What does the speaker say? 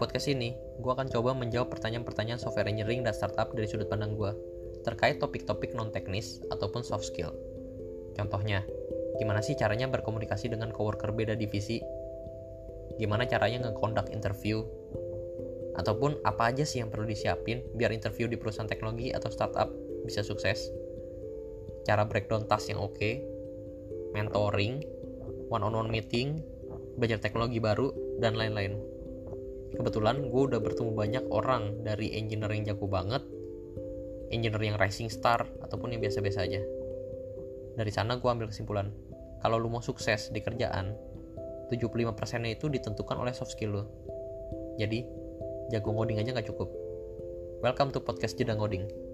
podcast ini, gue akan coba menjawab pertanyaan-pertanyaan software engineering dan startup dari sudut pandang gue, terkait topik-topik non-teknis ataupun soft skill. Contohnya, gimana sih caranya berkomunikasi dengan coworker beda divisi? Gimana caranya nge-conduct interview? Ataupun apa aja sih yang perlu disiapin biar interview di perusahaan teknologi atau startup bisa sukses? Cara breakdown task yang oke, okay, mentoring, one-on-one meeting, belajar teknologi baru, dan lain-lain kebetulan gue udah bertemu banyak orang dari engineer yang jago banget engineer yang rising star ataupun yang biasa-biasa aja. Dari sana gue ambil kesimpulan kalau lu mau sukses di kerjaan 75% nya itu ditentukan oleh soft skill lu. Jadi jago ngoding aja nggak cukup. Welcome to podcast jeda ngoding